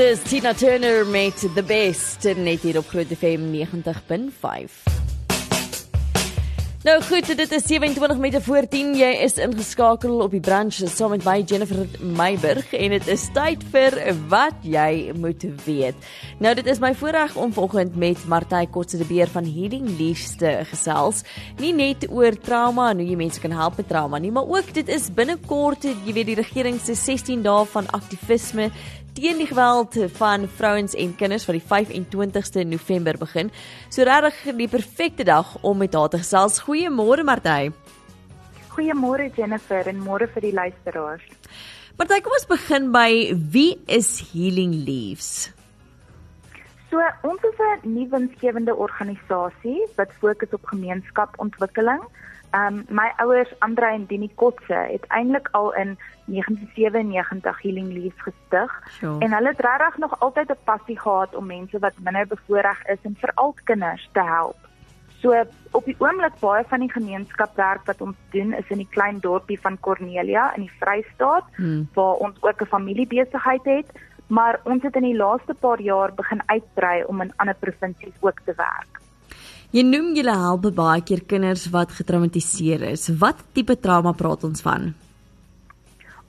is Tina Turner met The Best net hier op Groot FM 90.5. Nou goed, dit is 27 minute voor 10. Jy is ingeskakel op die branch saam met my Jennifer Meiburg en dit is tyd vir wat jy moet weet. Nou dit is my voorreg om vanoggend met Martie Kotse de Beer van Healing Liefste gesels. Nie net oor trauma en hoe jy mense kan help met trauma nie, maar ook dit is binnekort, jy weet die regering se 16 dae van aktivisme teen die geweld van vrouens en kinders wat die 25ste November begin. So regtig die perfekte dag om met haar te gesels. Goeiemôre Martie. Goeiemôre Jennifer en môre vir die luisteraars. Martie, kom ons begin by wie is Healing Leaves? So, ons is 'n nuwe winsgewende organisasie wat fokus op gemeenskapontwikkeling. Um my ouers Andre en Dini Kotse het eintlik al in 1997 Healing Leaves gestig sure. en hulle het regtig nog altyd 'n passie gehad om mense wat minder bevoordeel is en veral kinders te help. So op die oomblik baie van die gemeenskapwerk wat ons doen is in die klein dorpie van Cornelia in die Vrystaat hmm. waar ons ook 'n familiebesigheid het, maar ons het in die laaste paar jaar begin uitbrei om in ander provinsies ook te werk. Jy noem julle help baie keer kinders wat getraumatiseer is. Wat tipe trauma praat ons van?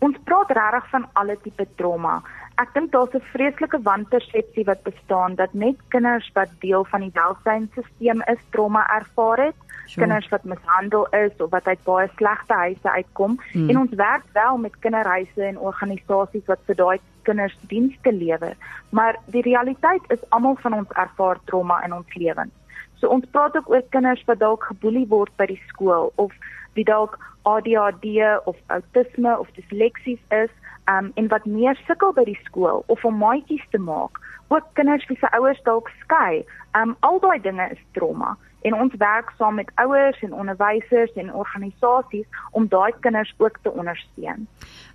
Ons praat regtig van alle tipe trauma. Ek dink daar's 'n vreeslike wanpersepsie wat bestaan dat net kinders wat deel van die welstandstelsel is, trauma ervaar het. Sure. Kinders wat mishandel is of wat uit baie slegte huise uitkom hmm. en ons werk wel met kinderhuise en organisasies wat vir daai kinders dienste lewer. Maar die realiteit is almal van ons ervaar trauma in ons lewens. So ons praat ook oor kinders wat dalk geboelie word by die skool of wie dalk ADHD of autisme of disleksies is, um, en wat meer sukkel by die skool of om maatjies te maak. Ook kinders wie se ouers dalk skei. Um al daai dinge is trauma en ons werk saam met ouers en onderwysers en organisasies om daai kinders ook te ondersteun.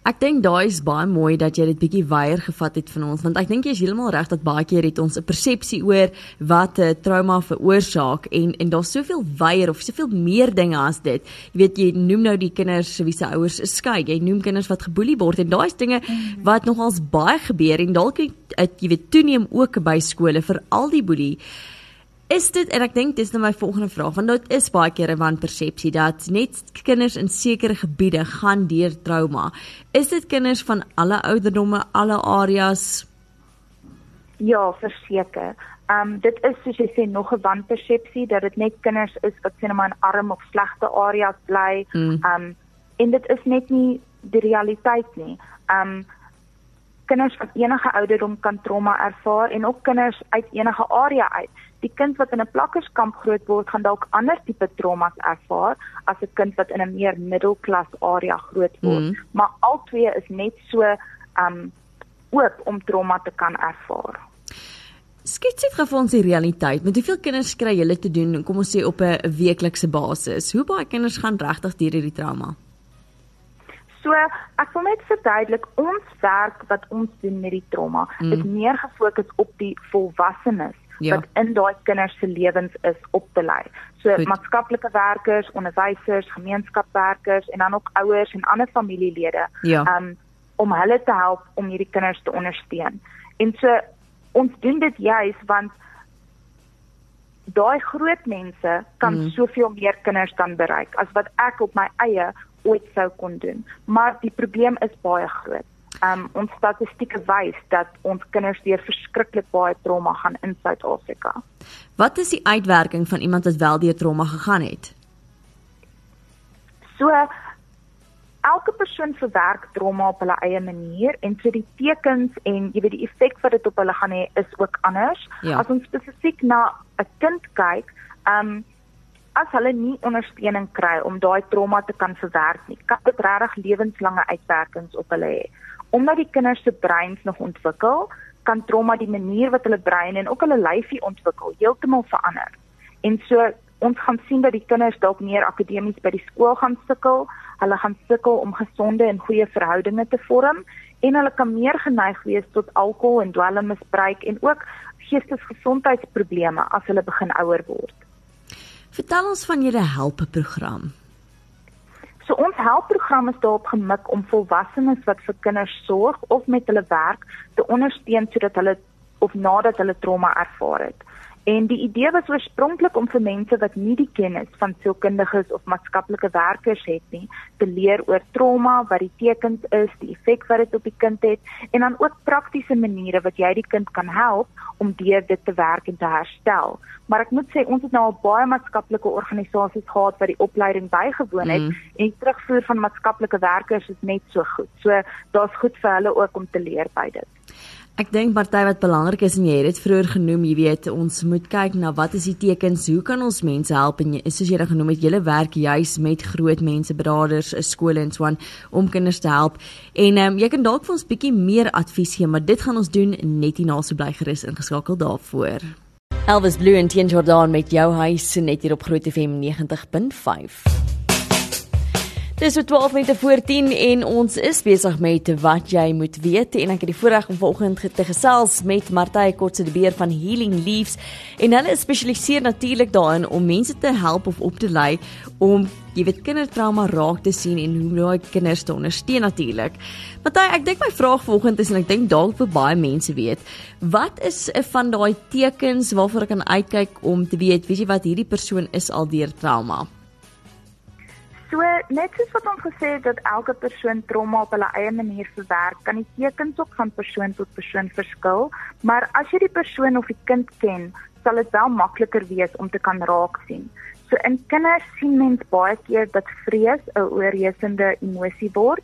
Ek dink daai is baie mooi dat jy dit bietjie weier gevat het van ons want ek dink jy is heeltemal reg dat baie keer het ons 'n persepsie oor wat 'n trauma veroorsaak en en daar's soveel weier of soveel meer dinge as dit. Jy weet jy noem nou die kinders wie se ouers skei. Jy noem kinders wat geboelie word en daai is dinge wat nogals baie gebeur en dalk jy weet toeneem ook by skole vir al die boelie. Is dit en ek dink dis nou my volgende vraag want dit is baie keer 'n wanpersepsie dat net kinders in sekere gebiede gaan deur trauma. Is dit kinders van alle ouderdomme, alle areas? Ja, verseker. Ehm um, dit is soos jy sê nog 'n wanpersepsie dat dit net kinders is wat sien maar in arm of slegte areas bly. Hmm. Ehm mm. um, en dit is net nie die realiteit nie. Ehm um, kinders van enige ouderdom kan trauma ervaar en ook kinders uit enige area uit die kind wat in 'n plakkerskamp groot word gaan dalk ander tipe traumas ervaar as 'n kind wat in 'n meer middelklas area groot word. Mm. Maar albei is net so um oop om trauma te kan ervaar. Skets dit vir ons die realiteit. Met hoeveel kinders kry julle te doen, kom ons sê op 'n weeklikse basis? Hoe baie kinders gaan regtig deur hierdie trauma? So, ek wil net verduidelik, ons werk wat ons doen met die trauma mm. is meer gefokus op die volwassenes ja. wat in daai kinders se lewens is op te lei. So Goed. maatskaplike werkers, onderwysers, gemeenskapswerkers en dan ook ouers en ander familielede ja. um, om hulle te help om hierdie kinders te ondersteun. En so ons doen dit juis want daai groot mense kan mm. soveel meer kinders dan bereik as wat ek op my eie ooit sou kon doen. Maar die probleem is baie groot. Um ons statistieke wys dat ons kinders deur verskriklik baie trauma gaan in Suid-Afrika. Wat is die uitwerking van iemand wat wel deur trauma gegaan het? So elke persoon verwerk trauma op hulle eie manier en so die tekens en jy weet die effek wat dit op hulle gaan hê is ook anders. Ja. As ons spesifiek na 'n kind kyk, um as hulle nie ondersteuning kry om daai trauma te kan verwerk nie, kan dit regtig lewenslange uitwerkings op hulle hê omdat die kinders se breins nog ontwikkel, kan trauma die manier wat hulle brein en ook hulle lyfie ontwikkel heeltemal verander. En so ons gaan sien dat die kinders dalk meer akademies by die skool gaan sukkel, hulle gaan sukkel om gesonde en goeie verhoudinge te vorm en hulle kan meer geneig wees tot alkohol en dwelmmisbruik en ook geestesgesondheidsprobleme as hulle begin ouer word. Vertel ons van julle helpeprogram. So ons helpprogram is daarop gemik om volwassenes wat vir kinders sorg of met hulle werk te ondersteun sodat hulle of nadat hulle trauma ervaar het. En die idee was oorspronklik om vir mense wat nie die kennis van sielkundiges of maatskaplike werkers het nie, te leer oor trauma, wat die tekens is, die effek wat dit op die kind het en dan ook praktiese maniere wat jy die kind kan help om deur dit te werk en te herstel. Maar ek moet sê ons het nou al baie maatskaplike organisasies gehad wat die opleiding bygewoon het mm. en die terugvoer van maatskaplike werkers is net so goed. So daar's goed vir hulle ook om te leer by dit. Ek dink party wat belangrik is en jy het dit vroeër genoem, jy weet, ons moet kyk na wat is die tekens, hoe kan ons mense help en soos jy dit genoem het, julle werk juis met groot mense, braders, skole en so aan om kinders te help. En ehm um, jy kan dalk vir ons bietjie meer advies gee, maar dit gaan ons doen net hierna so bly gerus ingeskakel daarvoor. Elvis Blue en Tien Jordan met jou huis net hier op Groot FM 90.5. Dis so 12 minute voor 10 en ons is besig met wat jy moet weet en ek het die voorreg om vanoggend te gesels met Martie Kotse die beer van Healing Leaves en hulle spesialiseer natuurlik daarin om mense te help of op te lei om jy weet kindertrauma raak te sien en hoe daai kinders te ondersteun natuurlik. Martie, ek dink my vraag vanoggend is en ek dink dalk vir baie mense weet, wat is van daai tekens waarvoor ek kan uitkyk om te weet, weet jy wat hierdie persoon is al deur trauma? Net soos wat ons gesê het dat elke persoon trauma op hulle eie manier verwerk, kan die tekens ook van persoon tot persoon verskil, maar as jy die persoon of die kind ken, sal dit wel makliker wees om te kan raak sien. So in kinders sien mens baie keer dat vrees 'n oorheersende emosie word.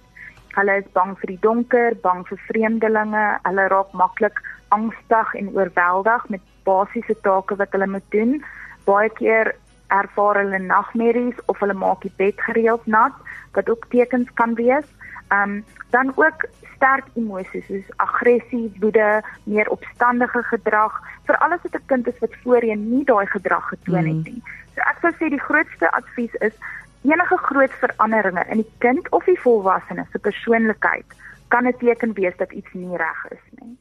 Hulle is bang vir die donker, bang vir vreemdelinge, hulle raak maklik angstig en oorweldig met basiese take wat hulle moet doen. Baie keer ervaar hulle nagmerries of hulle maak die bed gereeld nat wat ook tekens kan wees. Um dan ook sterk emosies soos aggressie, woede, meer opstandige gedrag, vir alles wat 'n kind is wat voorheen nie daai gedrag getoon het mm. nie. So ek sou sê die grootste advies is enige groot veranderinge in die kind of die volwassene se persoonlikheid kan 'n teken wees dat iets nie reg is nie.